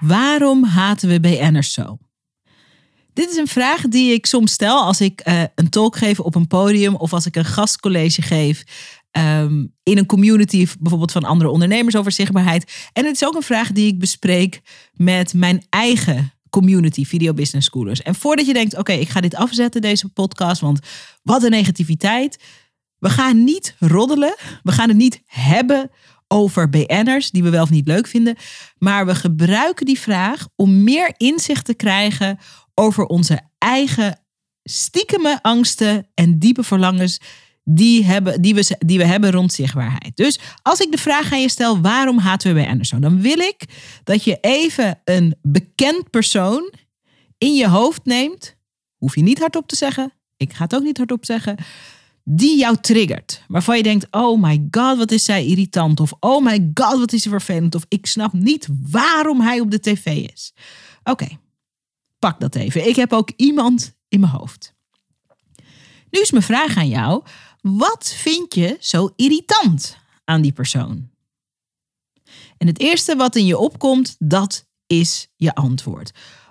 Waarom haten we BN'ers zo? Dit is een vraag die ik soms stel als ik uh, een talk geef op een podium of als ik een gastcollege geef um, in een community, bijvoorbeeld van andere ondernemers over zichtbaarheid. En het is ook een vraag die ik bespreek met mijn eigen community, Video Business Schoolers. En voordat je denkt, oké, ik ga dit afzetten, deze podcast, want wat een negativiteit. We gaan niet roddelen, we gaan het niet hebben over BN'ers die we wel of niet leuk vinden. Maar we gebruiken die vraag om meer inzicht te krijgen over onze eigen stiekeme angsten en diepe verlangens die, hebben, die, we, die we hebben rond zichtbaarheid. Dus als ik de vraag aan je stel, waarom haten we BN'ers zo? Dan wil ik dat je even een bekend persoon in je hoofd neemt. Hoef je niet hardop te zeggen. Ik ga het ook niet hardop zeggen die jou triggert. Waarvan je denkt, oh my god, wat is zij irritant. Of oh my god, wat is ze vervelend. Of ik snap niet waarom hij op de tv is. Oké, pak dat even. Ik heb ook iemand in mijn hoofd. Nu is mijn vraag aan jou. Wat vind je zo irritant aan die persoon? En het eerste wat in je opkomt, dat is je antwoord.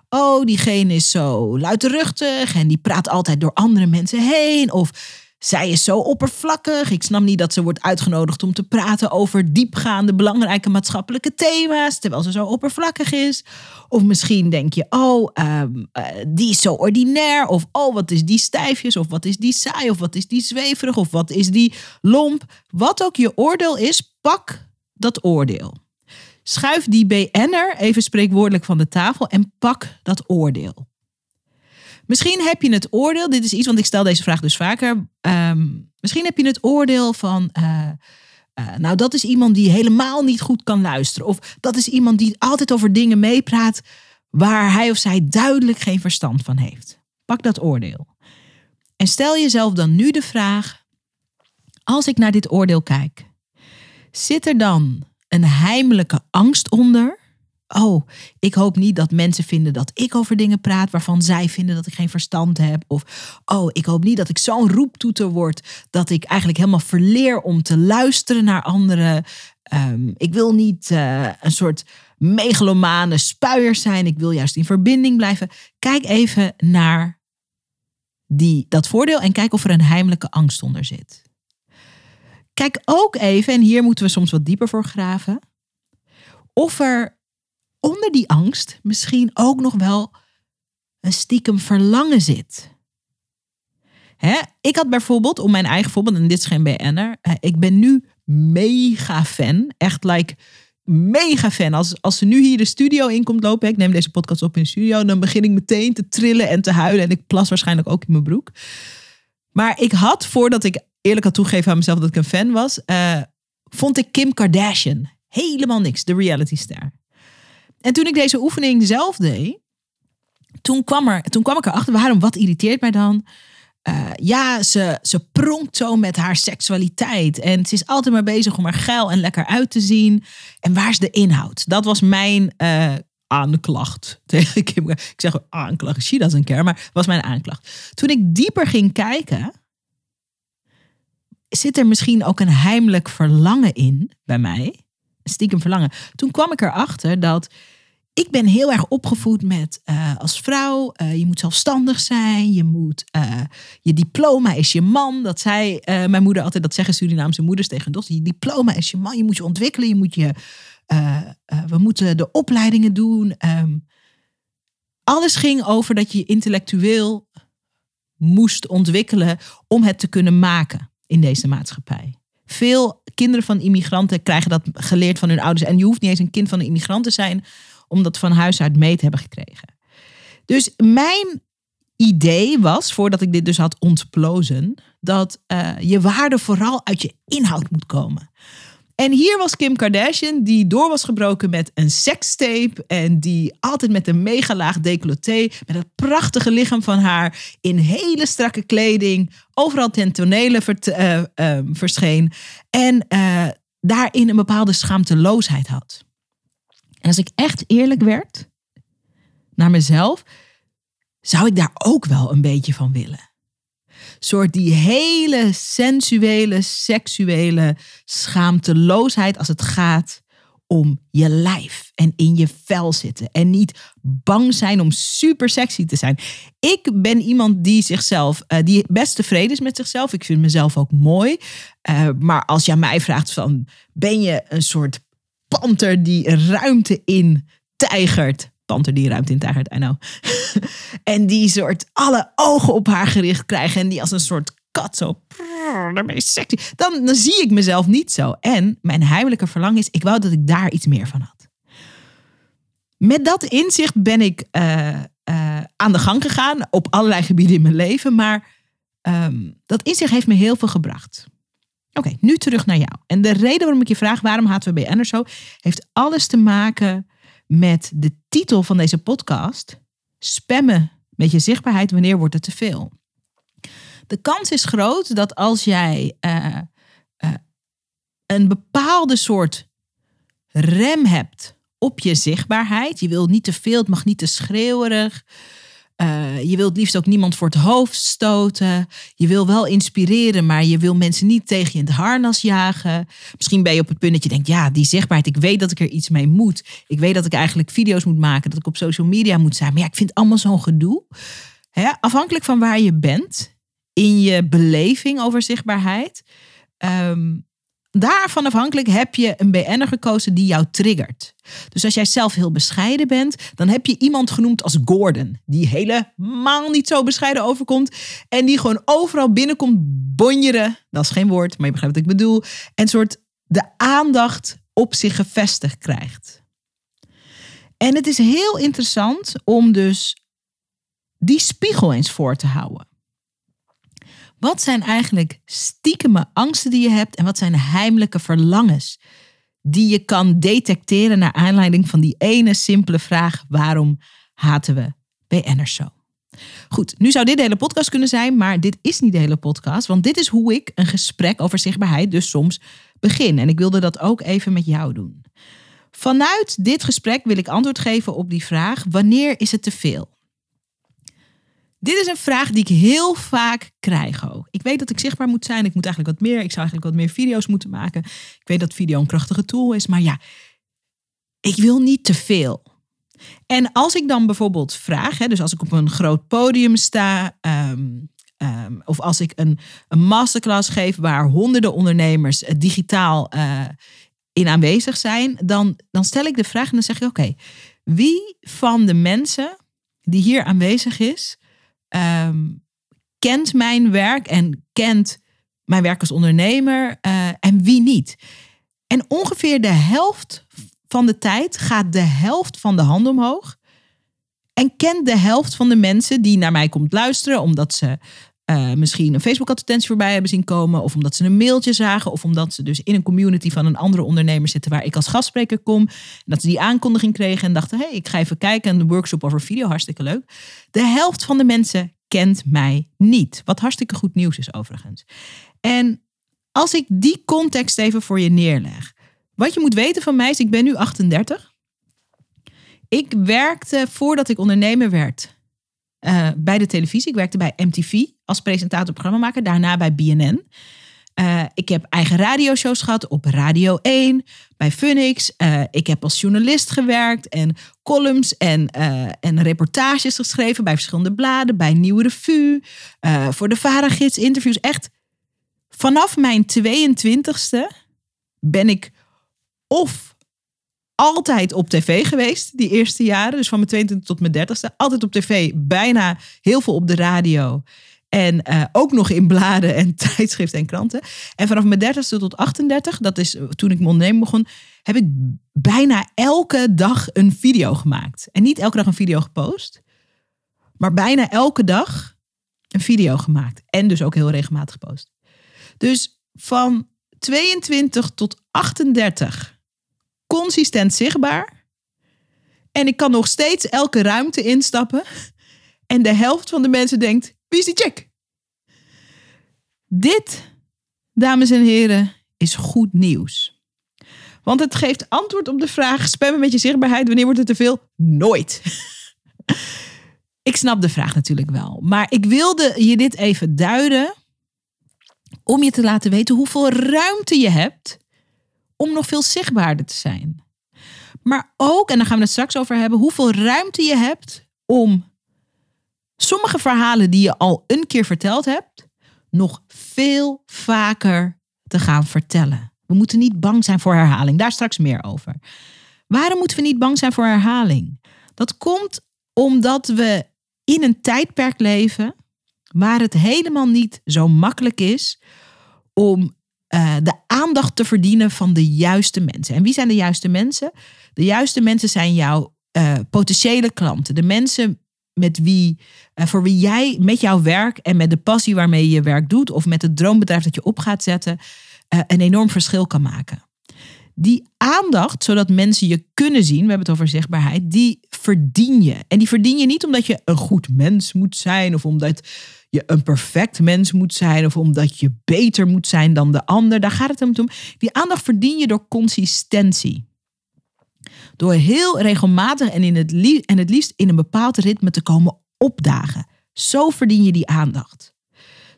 Oh, diegene is zo luidruchtig en die praat altijd door andere mensen heen. Of zij is zo oppervlakkig. Ik snap niet dat ze wordt uitgenodigd om te praten over diepgaande, belangrijke maatschappelijke thema's, terwijl ze zo oppervlakkig is. Of misschien denk je, oh, ehm, eh, die is zo ordinair. Of oh, wat is die stijfjes? Of wat is die saai? Of wat is die zweverig? Of wat is die lomp? Wat ook je oordeel is, pak dat oordeel. Schuif die BN'er even spreekwoordelijk van de tafel en pak dat oordeel. Misschien heb je het oordeel, dit is iets, want ik stel deze vraag dus vaker. Ehm, misschien heb je het oordeel van, uh, uh, nou dat is iemand die helemaal niet goed kan luisteren. Of dat is iemand die altijd over dingen meepraat waar hij of zij duidelijk geen verstand van heeft. Pak dat oordeel. En stel jezelf dan nu de vraag, als ik naar dit oordeel kijk, zit er dan een heimelijke angst onder? Oh, ik hoop niet dat mensen vinden dat ik over dingen praat waarvan zij vinden dat ik geen verstand heb. Of, oh, ik hoop niet dat ik zo'n roeptoeter word dat ik eigenlijk helemaal verleer om te luisteren naar anderen. Ehm, ik wil niet uh, een soort megalomane spuier zijn. Ik wil juist in verbinding blijven. Kijk even naar die, dat voordeel en kijk of er een heimelijke angst onder zit. Kijk ook even, en hier moeten we soms wat dieper voor graven, of er onder die angst misschien ook nog wel een stiekem verlangen zit. Hè? Ik had bijvoorbeeld, om mijn eigen voorbeeld, en dit is geen BN'er, ik ben nu mega fan, echt like mega fan. Als, als ze nu hier de studio in komt lopen, ik neem deze podcast op in de studio, dan begin ik meteen te trillen en te huilen en ik plas waarschijnlijk ook in mijn broek. Maar ik had, voordat ik eerlijk had toegegeven aan mezelf dat ik een fan was, uh, vond ik Kim Kardashian helemaal niks, de reality star. En toen ik deze oefening zelf deed, toen kwam, er, toen kwam ik erachter, waarom, wat irriteert mij dan? Uh, ja, ze, ze pronkt zo met haar seksualiteit. En ze is altijd maar bezig om er geil en lekker uit te zien. En waar is de inhoud? Dat was mijn uh, aanklacht tegen Kim. Ik zeg aanklacht, she doesn't care, maar was mijn aanklacht. Toen ik dieper ging kijken, zit er misschien ook een heimelijk verlangen in bij mij stiekem verlangen. Toen kwam ik erachter dat ik ben heel erg opgevoed met uh, als vrouw, uh, je moet zelfstandig zijn, je moet, uh, je diploma is je man. Dat zei mijn moeder altijd, dat zeggen Surinaamse moeders tegen dochter. Je diploma is je man, je moet je ontwikkelen, je moet je, we moeten de opleidingen doen. Um, alles ging over dat je intellectueel moest ontwikkelen om het te kunnen maken in deze maatschappij. Veel kinderen van immigranten krijgen dat geleerd van hun ouders. En je hoeft niet eens een kind van een immigrant te zijn om dat van huis uit mee te hebben gekregen. Dus mijn idee was, voordat ik dit dus had ontplozen, dat uh, je waarde vooral uit je inhoud moet komen. En hier was Kim Kardashian, die door was gebroken met een sekstape. En die altijd met een mega laag decolleté, met het prachtige lichaam van haar, in hele strakke kleding, overal ten tonele uh, uh, verscheen. En uh, daarin een bepaalde schaamteloosheid had. En als ik echt eerlijk werd naar mezelf, zou ik daar ook wel een beetje van willen soort die hele sensuele, seksuele schaamteloosheid als het gaat om je lijf en in je vel zitten. En niet bang zijn om super sexy te zijn. Ik ben iemand die zichzelf, uh, die best tevreden is met zichzelf. Ik vind mezelf ook mooi. Uh, maar als je aan mij vraagt van, ben je een soort panter die ruimte in tijgert? Panter die ruimte in tijgert, I en die soort alle ogen op haar gericht krijgen. En die als een soort kat zo daarmee sexy. Dan, dan zie ik mezelf niet zo. En mijn heimelijke verlangen is, ik wou dat ik daar iets meer van had. Met dat inzicht ben ik uh, uh, aan de gang gegaan op allerlei gebieden in mijn leven. Maar um, dat inzicht heeft me heel veel gebracht. Oké, nu terug naar jou. En de reden waarom ik je vraag waarom HTWBN er zo, heeft alles te maken met de titel van deze podcast: Spammen met je zichtbaarheid, wanneer wordt het te veel? De kans is groot dat als jij uh, uh, een bepaalde soort rem hebt op je zichtbaarheid, je wil niet te veel, het mag niet te schreeuwerig. Uh, je wilt liefst ook niemand voor het hoofd stoten. Je wil wel inspireren, maar je wil mensen niet tegen je in het harnas jagen. Misschien ben je op het punt dat je denkt, ja, die zichtbaarheid, ik weet dat ik er iets mee moet. Ik weet dat ik eigenlijk video's moet maken, dat ik op social media moet zijn. Maar ja, ik vind allemaal zo'n gedoe. Hè? Afhankelijk van waar je bent in je beleving over zichtbaarheid, um, daarvan afhankelijk heb je een BN'er gekozen die jou triggert. Dus als jij zelf heel bescheiden bent, dan heb je iemand genoemd als Gordon. Die helemaal niet zo bescheiden overkomt. En die gewoon overal binnenkomt bonjeren. Dat is geen woord, maar je begrijpt wat ik bedoel. En soort de aandacht op zich gevestigd krijgt. En het is heel interessant om dus die spiegel eens voor te houden. Wat zijn eigenlijk stiekeme angsten die je hebt en wat zijn heimelijke verlangens die je kan detecteren naar aanleiding van die ene simpele vraag: waarom haten we BN'ers zo? Goed, nu zou dit de hele podcast kunnen zijn, maar dit is niet de hele podcast, want dit is hoe ik een gesprek over zichtbaarheid dus soms begin. En ik wilde dat ook even met jou doen. Vanuit dit gesprek wil ik antwoord geven op die vraag: wanneer is het te veel? Dit is een vraag die ik heel vaak krijg ook. Ik weet dat ik zichtbaar moet zijn. Ik moet eigenlijk wat meer. Ik zou eigenlijk wat meer video's moeten maken. Ik weet dat video een krachtige tool is. Maar ja, ik wil niet te veel. En als ik dan bijvoorbeeld vraag, hè, dus als ik op een groot podium sta, um, um, of als ik een, een, masterclass geef waar honderden ondernemers uh, digitaal uh, in aanwezig zijn, dan, dan stel ik de vraag en dan zeg ik: Oké, wie van de mensen die hier aanwezig is, um, kent mijn werk en kent mijn werk als ondernemer uh, en wie niet. En ongeveer de helft van de tijd gaat de helft van de hand omhoog. En kent de helft van de mensen die naar mij komt luisteren, omdat ze uh, misschien een Facebook-advertentie voorbij hebben zien komen, of omdat ze een mailtje zagen, of omdat ze dus in een community van een andere ondernemer zitten waar ik als gastspreker kom. En dat ze die aankondiging kregen en dachten: hé, hey, ik ga even kijken en de workshop over video, hartstikke leuk. De helft van de mensen kent mij niet. Wat hartstikke goed nieuws is overigens. En als ik die context even voor je neerleg. Wat je moet weten van mij is, ik ben nu 38. Ik werkte voordat ik ondernemer werd uh, bij de televisie. Ik werkte bij MTV als presentator programmamaker. Daarna bij BNN. Uh, ik heb eigen radioshows gehad op Radio 1, bij Funix. Uh, ik heb als journalist gewerkt en columns en, en reportages geschreven bij verschillende bladen, bij Nieuwe Revue, voor de Varagids, interviews. Echt, vanaf mijn 22ste ben ik of altijd op tv geweest, die eerste jaren. Dus van mijn 22 tot mijn 30ste. Altijd op tv, bijna heel veel op de radio. En uh, ook nog in bladen en tijdschriften en kranten. En vanaf mijn 30ste tot 38, dat is toen ik mijn onderneming begon, heb ik bijna elke dag een video gemaakt. En niet elke dag een video gepost, maar bijna elke dag een video gemaakt. En dus ook heel regelmatig gepost. Dus van 22 tot 38 consistent zichtbaar. En ik kan nog steeds elke ruimte instappen. En de helft van de mensen denkt: wie is die check? Dit, dames en heren, is goed nieuws. Want het geeft antwoord op de vraag: spammen met je zichtbaarheid, wanneer wordt het te veel? Nooit. ik snap de vraag natuurlijk wel. Maar ik wilde je dit even duiden om je te laten weten hoeveel ruimte je hebt om nog veel zichtbaarder te zijn. Maar ook, en daar gaan we het straks over hebben, hoeveel ruimte je hebt om sommige verhalen die je al een keer verteld hebt, nog veel vaker te gaan vertellen. We moeten niet bang zijn voor herhaling. Daar straks meer over. Waarom moeten we niet bang zijn voor herhaling? Dat komt omdat we in een tijdperk leven waar het helemaal niet zo makkelijk is om uh, de aandacht te verdienen van de juiste mensen. En wie zijn de juiste mensen? De juiste mensen zijn jouw uh, potentiële klanten. De mensen met wie, uh, voor wie jij met jouw werk en met de passie waarmee je je werk doet, of met het droombedrijf dat je op gaat zetten, een enorm verschil kan maken. Die aandacht, zodat mensen je kunnen zien, we hebben het over zichtbaarheid, die verdien je. En die verdien je niet omdat je een goed mens moet zijn of omdat je een perfect mens moet zijn of omdat je beter moet zijn dan de ander. Daar gaat het hem om. Die aandacht verdien je door consistentie. Door heel regelmatig en, in het en het liefst in een bepaald ritme te komen opdagen. Zo verdien je die aandacht.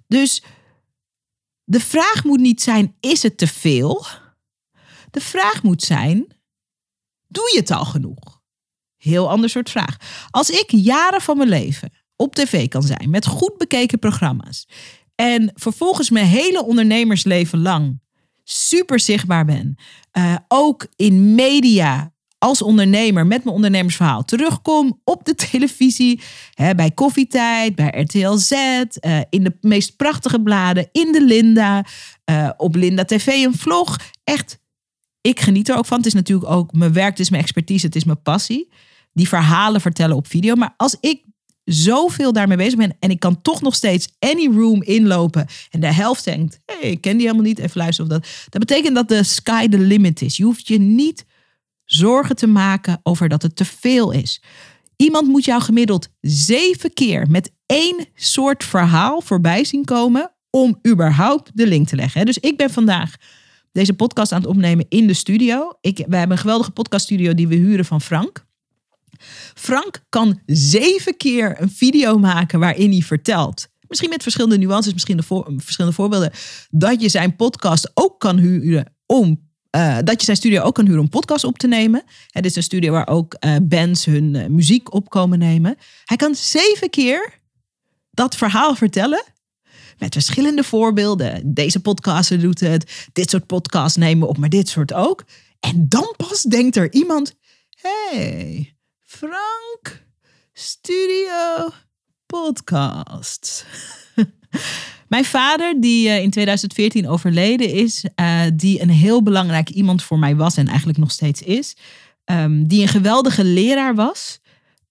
Dus de vraag moet niet zijn: is het te veel? De vraag moet zijn: doe je het al genoeg? Heel ander soort vraag. Als ik jaren van mijn leven op tv kan zijn met goed bekeken programma's en vervolgens mijn hele ondernemersleven lang super zichtbaar ben, uh, ook in media als ondernemer met mijn ondernemersverhaal terugkom op de televisie, hè, bij Koffietijd, bij RTL Z, uh, in de meest prachtige bladen, in de Linda, uh, op Linda TV een vlog. Echt, ik geniet er ook van. Het is natuurlijk ook mijn werk, het is mijn expertise, het is mijn passie. Die verhalen vertellen op video. Maar als ik zoveel daarmee bezig ben en ik kan toch nog steeds any room inlopen en de helft denkt, hé, hey, ik ken die helemaal niet, even luisteren of dat. Dat betekent dat de sky the limit is. Je hoeft je niet zorgen te maken over dat het te veel is. Iemand moet jou gemiddeld zeven keer met één soort verhaal voorbij zien komen om überhaupt de link te leggen. Dus ik ben vandaag deze podcast aan het opnemen in de studio. Ik, we hebben een geweldige podcaststudio die we huren van Frank. Frank kan zeven keer een video maken waarin hij vertelt. Misschien met verschillende nuances, misschien verschillende voorbeelden. Dat je zijn podcast ook kan huren om. Uh, dat je zijn studio ook kan huren om podcast op te nemen. Het is een studio waar ook uh, bands hun uh, muziek op komen nemen. Hij kan zeven keer dat verhaal vertellen. Met verschillende voorbeelden. Deze podcaster doet het. Dit soort podcasts nemen op, maar dit soort ook. En dan pas denkt er iemand: hey, Frank Studio Podcast. Mijn vader, die uh, in 2014 overleden is, uh, die een heel belangrijk iemand voor mij was en eigenlijk nog steeds is, um, die een geweldige leraar was.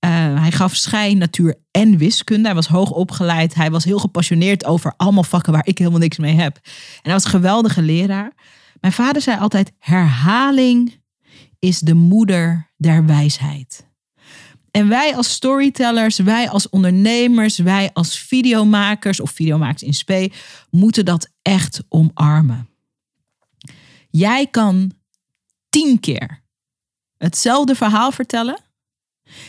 Uh, hij gaf schijn, natuur en wiskunde. Hij was hoog opgeleid. Hij was heel gepassioneerd over allemaal vakken waar ik helemaal niks mee heb. En hij was een geweldige leraar. Mijn vader zei altijd: herhaling is de moeder der wijsheid. En wij als storytellers, wij als ondernemers, wij als videomakers of videomakers in spe, moeten dat echt omarmen. Jij kan tien keer hetzelfde verhaal vertellen.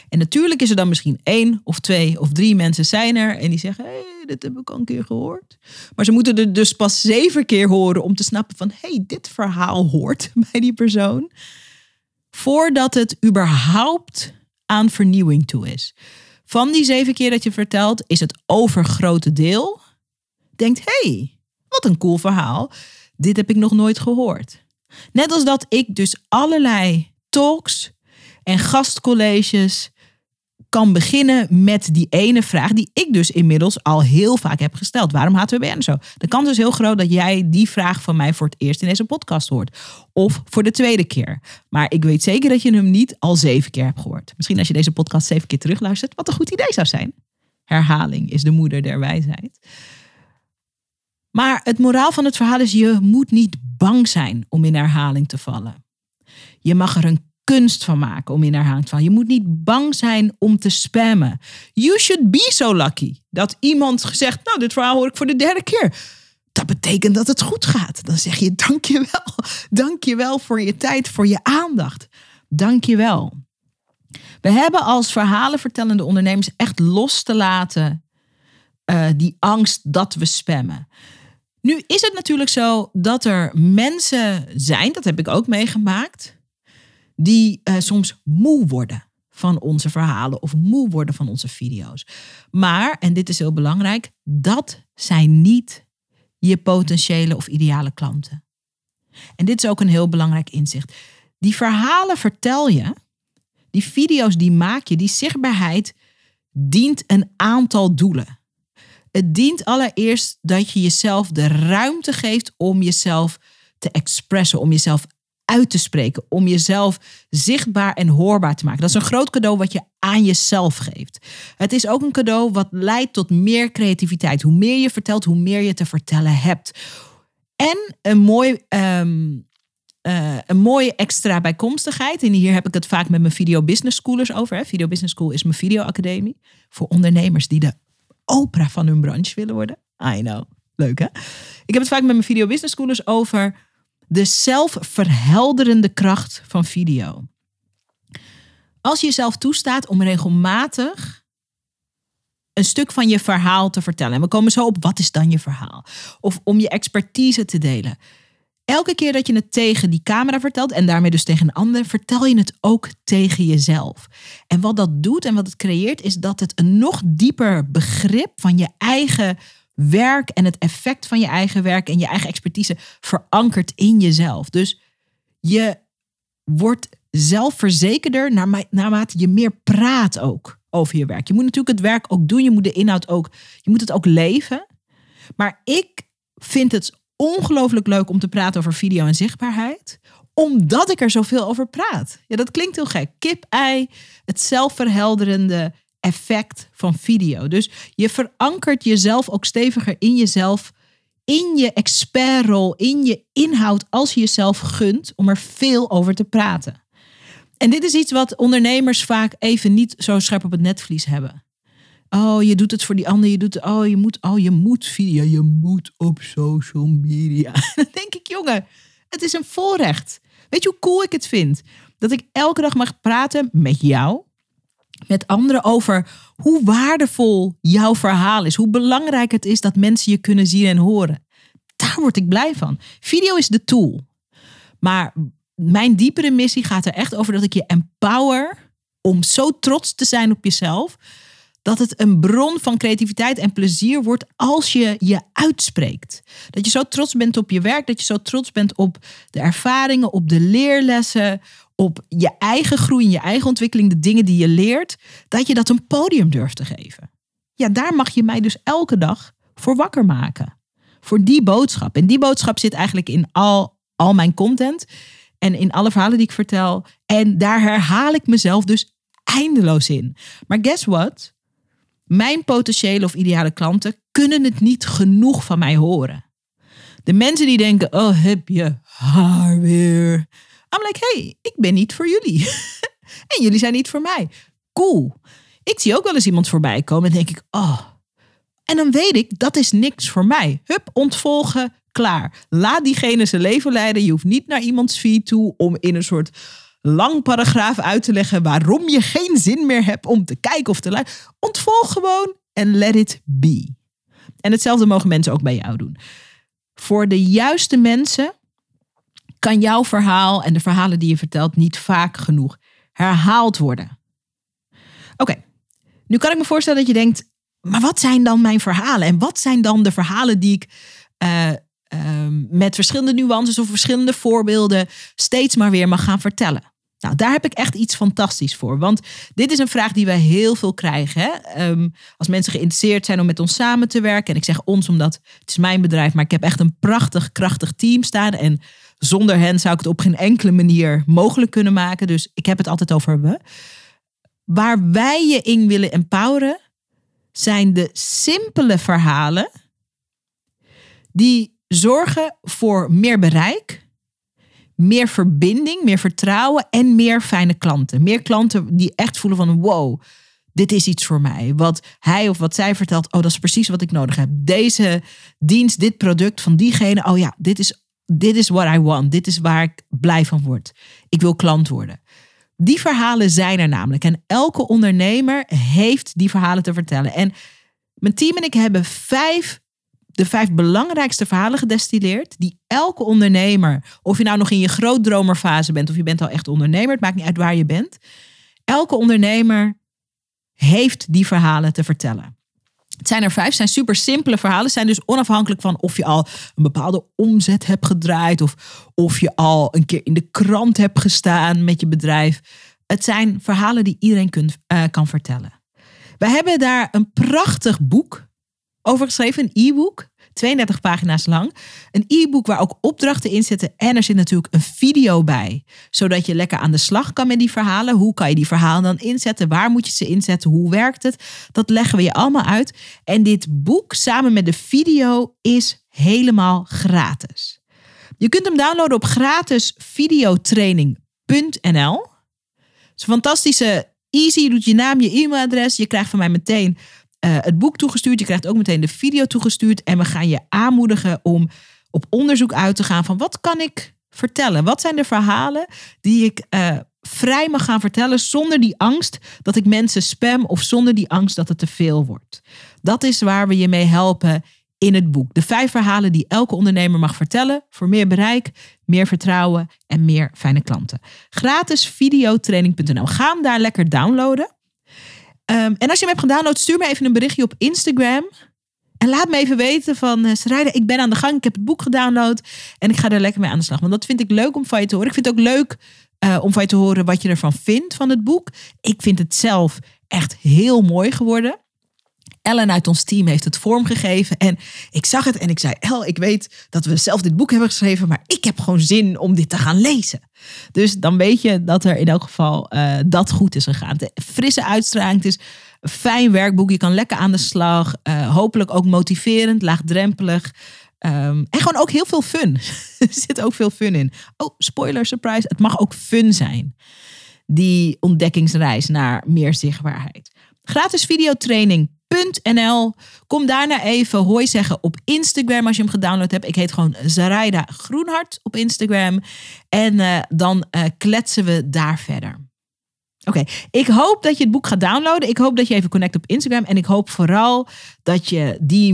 En natuurlijk is er dan misschien één of twee of drie mensen zijn er en die zeggen: hey, dit heb ik al een keer gehoord. Maar ze moeten er dus pas zeven keer horen om te snappen van: hey, dit verhaal hoort bij die persoon. Voordat het überhaupt aan vernieuwing toe is. Van die zeven keer dat je vertelt, is het overgrote deel. Denkt, hey, wat een cool verhaal. Dit heb ik nog nooit gehoord. Net als dat ik dus allerlei talks en gastcolleges kan beginnen met die ene vraag die ik dus inmiddels al heel vaak heb gesteld. Waarom HTWBN zo? De kans is heel groot dat jij die vraag van mij voor het eerst in deze podcast hoort. Of voor de tweede keer. Maar ik weet zeker dat je hem niet al zeven keer hebt gehoord. Misschien als je deze podcast zeven keer terugluistert, wat een goed idee zou zijn. Herhaling is de moeder der wijsheid. Maar het moraal van het verhaal is: je moet niet bang zijn om in herhaling te vallen. Je mag er een kunst van maken om in herhaling te vallen. Je moet niet bang zijn om te spammen. You should be so lucky dat iemand gezegd, nou dit verhaal hoor ik voor de derde keer. Dat betekent dat het goed gaat. Dan zeg je dankjewel. Dankjewel voor je tijd, voor je aandacht. Dankjewel. We hebben als verhalenvertellende ondernemers echt los te laten uh, die angst dat we spammen. Nu is het natuurlijk zo dat er mensen zijn, dat heb ik ook meegemaakt, die uh, soms moe worden van onze verhalen of moe worden van onze video's. Maar, en dit is heel belangrijk, dat zijn niet je potentiële of ideale klanten. En dit is ook een heel belangrijk inzicht. Die verhalen vertel je, die video's die maak je, die zichtbaarheid dient een aantal doelen. Het dient allereerst dat je jezelf de ruimte geeft om jezelf te expressen, om jezelf uit te spreken, om jezelf zichtbaar en hoorbaar te maken. Dat is een groot cadeau wat je aan jezelf geeft. Het is ook een cadeau wat leidt tot meer creativiteit. Hoe meer je vertelt, hoe meer je te vertellen hebt. En een mooi. Ehm, eh, een mooie extra bijkomstigheid. En hier heb ik het vaak met mijn Video Business Schoolers over. Video Business School is mijn videoacademie. Voor ondernemers die de Oprah van hun branche willen worden. I know. Leuk hè? Ik heb het vaak met mijn Video Business Schoolers over de zelfverhelderende kracht van video. Als je jezelf toestaat om regelmatig een stuk van je verhaal te vertellen. En we komen zo op wat is dan je verhaal? Of om je expertise te delen. Elke keer dat je het tegen die camera vertelt en daarmee dus tegen een ander, vertel je het ook tegen jezelf. En wat dat doet en wat het creëert, is dat het een nog dieper begrip van je eigen werk en het effect van je eigen werk en je eigen expertise verankert in jezelf. Dus je wordt zelfverzekerder naarmate je meer praat ook over je werk. Je moet natuurlijk het werk ook doen, je moet de inhoud ook, je moet het ook leven. Maar ik vind het ongelooflijk leuk om te praten over video en zichtbaarheid omdat ik er zoveel over praat. Ja, dat klinkt heel gek. Kip-ei, het zelfverhelderende effect van video. Dus je verankert jezelf ook steviger in jezelf, in je expertrol, in je inhoud, als je jezelf gunt om er veel over te praten. En dit is iets wat ondernemers vaak even niet zo scherp op het netvlies hebben. Oh, je doet het voor die ander. Je doet, oh, je moet, oh, je moet via, je moet op social media. Denk ik, jongen, het is een voorrecht. Weet je hoe cool ik het vind? Dat ik elke dag mag praten met jou, met anderen over hoe waardevol jouw verhaal is. Hoe belangrijk het is dat mensen je kunnen zien en horen. Daar word ik blij van. Video is de tool. Maar mijn diepere missie gaat er echt over dat ik je empower om zo trots te zijn op jezelf dat het een bron van creativiteit en plezier wordt als je je uitspreekt. Dat je zo trots bent op je werk, dat je zo trots bent op de ervaringen, op de leerlessen, op je eigen groei, je eigen ontwikkeling, de dingen die je leert, dat je dat een podium durft te geven. Ja, daar mag je mij dus elke dag voor wakker maken. Voor die boodschap. En die boodschap zit eigenlijk in al, al mijn content en in alle verhalen die ik vertel. En daar herhaal ik mezelf dus eindeloos in. Maar guess what? Mijn potentiële of ideale klanten kunnen het niet genoeg van mij horen. De mensen die denken, oh heb je haar weer. I'm like, hey, ik ben niet voor jullie. en jullie zijn niet voor mij. Cool. Ik zie ook wel eens iemand voorbij komen en denk ik, oh. En dan weet ik, dat is niks voor mij. Hup, ontvolgen, klaar. Laat diegene zijn leven leiden. Je hoeft niet naar iemands feed toe om in een soort lang paragraaf uit te leggen waarom je geen zin meer hebt om te kijken of te luisteren. Ontvolg gewoon en let it be. En hetzelfde mogen mensen ook bij jou doen. Voor de juiste mensen kan jouw verhaal en de verhalen die je vertelt niet vaak genoeg herhaald worden. Oké, nu kan ik me voorstellen dat je denkt, maar wat zijn dan mijn verhalen? En wat zijn dan de verhalen die ik uh, Ehm, met verschillende nuances of verschillende voorbeelden steeds maar weer mag gaan vertellen. Nou, daar heb ik echt iets fantastisch voor. Want dit is een vraag die wij heel veel krijgen. Hè? Ehm, als mensen geïnteresseerd zijn om met ons samen te werken. En ik zeg ons omdat het is mijn bedrijf, maar ik heb echt een prachtig, krachtig team staan. En zonder hen zou ik het op geen enkele manier mogelijk kunnen maken. Dus ik heb het altijd over we. Waar wij je in willen empoweren, zijn de simpele verhalen die zorgen voor meer bereik, meer verbinding, meer vertrouwen en meer fijne klanten. Meer klanten die echt voelen van wow, dit is iets voor mij. Wat hij of wat zij vertelt, oh dat is precies wat ik nodig heb. Deze dienst, dit product van diegene, oh ja, dit is, dit is what I want. Dit is waar ik blij van word. Ik wil klant worden. Die verhalen zijn er namelijk. En elke ondernemer heeft die verhalen te vertellen. En mijn team en ik hebben vijf, de vijf belangrijkste verhalen gedestilleerd. Die elke ondernemer, of je nou nog in je grootdromerfase bent of je bent al echt ondernemer, het maakt niet uit waar je bent. Elke ondernemer heeft die verhalen te vertellen. Het zijn er vijf, het zijn super simpele verhalen. Het zijn dus onafhankelijk van of je al een bepaalde omzet hebt gedraaid of of je al een keer in de krant hebt gestaan met je bedrijf. Het zijn verhalen die iedereen kunt, uh, kan vertellen. We hebben daar een prachtig boek over geschreven, een e-book. 32 pagina's lang. Een e-book waar ook opdrachten in zitten. En er zit natuurlijk een video bij. Zodat je lekker aan de slag kan met die verhalen. Hoe kan je die verhalen dan inzetten? Waar moet je ze inzetten? Hoe werkt het? Dat leggen we je allemaal uit. En dit boek samen met de video is helemaal gratis. Je kunt hem downloaden op gratisvideotraining.nl. Het is een fantastische, easy. Je doet je naam, je e-mailadres. Je krijgt van mij meteen uh, het boek toegestuurd. Je krijgt ook meteen de video toegestuurd. En we gaan je aanmoedigen om op onderzoek uit te gaan van wat kan ik vertellen? Wat zijn de verhalen die ik uh, vrij mag gaan vertellen zonder die angst dat ik mensen spam of zonder die angst dat het te veel wordt? Dat is waar we je mee helpen in het boek. De vijf verhalen die elke ondernemer mag vertellen voor meer bereik, meer vertrouwen en meer fijne klanten. Gratis videotraining.nl. Ga hem daar lekker downloaden. Um, en als je hem hebt gedownload, stuur me even een berichtje op Instagram. En laat me even weten van uh, Sarayda, ik ben aan de gang. Ik heb het boek gedownload en ik ga er lekker mee aan de slag. Want dat vind ik leuk om van je te horen. Ik vind het ook leuk uh, om van je te horen wat je ervan vindt van het boek. Ik vind het zelf echt heel mooi geworden. Ellen uit ons team heeft het vormgegeven. En ik zag het en ik zei: El, ik weet dat we zelf dit boek hebben geschreven, maar ik heb gewoon zin om dit te gaan lezen. Dus dan weet je dat er in elk geval uh, dat goed is gegaan. De frisse uitstraling, het is een fijn werkboek. Je kan lekker aan de slag. Uh, hopelijk ook motiverend, laagdrempelig. Um, en gewoon ook heel veel fun. er zit ook veel fun in. Oh, spoiler, surprise. Het mag ook fun zijn. Die ontdekkingsreis naar meer zichtbaarheid. Gratis videotraining .nl. Kom daarna even hoi zeggen op Instagram als je hem gedownload hebt. Ik heet gewoon Zaraida Groenhart op Instagram. En uh, dan uh, kletsen we daar verder. Oké, ik hoop dat je het boek gaat downloaden. Ik hoop dat je even connect op Instagram. En ik hoop vooral dat je die,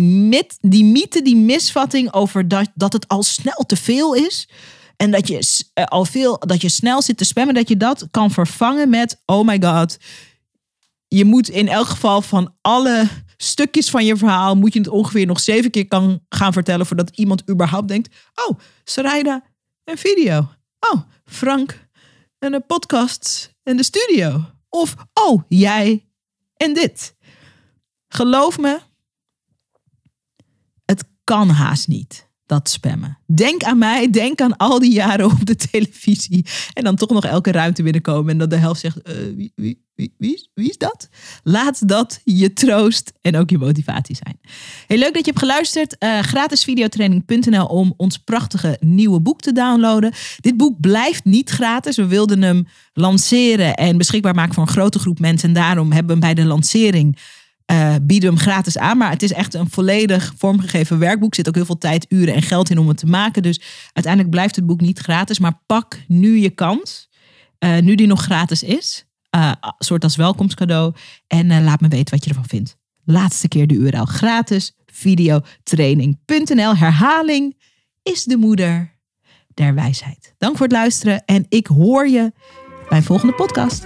die mythe, die misvatting over dat, dat het al snel te veel is. En dat je uh, al veel, dat je snel zit te spammen, dat je dat kan vervangen met: oh my god, je moet in elk geval van alle stukjes van je verhaal, moet je het ongeveer nog zeven keer kan gaan vertellen voordat iemand überhaupt denkt, oh, Sarayda, een video. Oh, Frank, en een podcast en de studio. Of, oh, jij en dit. Geloof me, het kan haast niet dat spammen. Denk aan mij, denk aan al die jaren op de televisie. En dan toch nog elke ruimte binnenkomen en dat de helft zegt: uh, wie, wie, wie, wie, is dat? Laat dat je troost en ook je motivatie zijn. Heel leuk dat je hebt geluisterd. Uh, gratisvideotraining.nl om ons prachtige nieuwe boek te downloaden. Dit boek blijft niet gratis. We wilden hem lanceren en beschikbaar maken voor een grote groep mensen. En daarom hebben we bij de lancering uh, bieden hem gratis aan. Maar het is echt een volledig vormgegeven werkboek. Er zit ook heel veel tijd, uren en geld in om het te maken. Dus uiteindelijk blijft het boek niet gratis. Maar pak nu je kans. Uh, nu die nog gratis is. Uh, soort als welkomstcadeau. En laat me weten wat je ervan vindt. Laatste keer de URL. Gratis videotraining.nl. Herhaling is de moeder der wijsheid. Dank voor het luisteren. En ik hoor je bij een volgende podcast.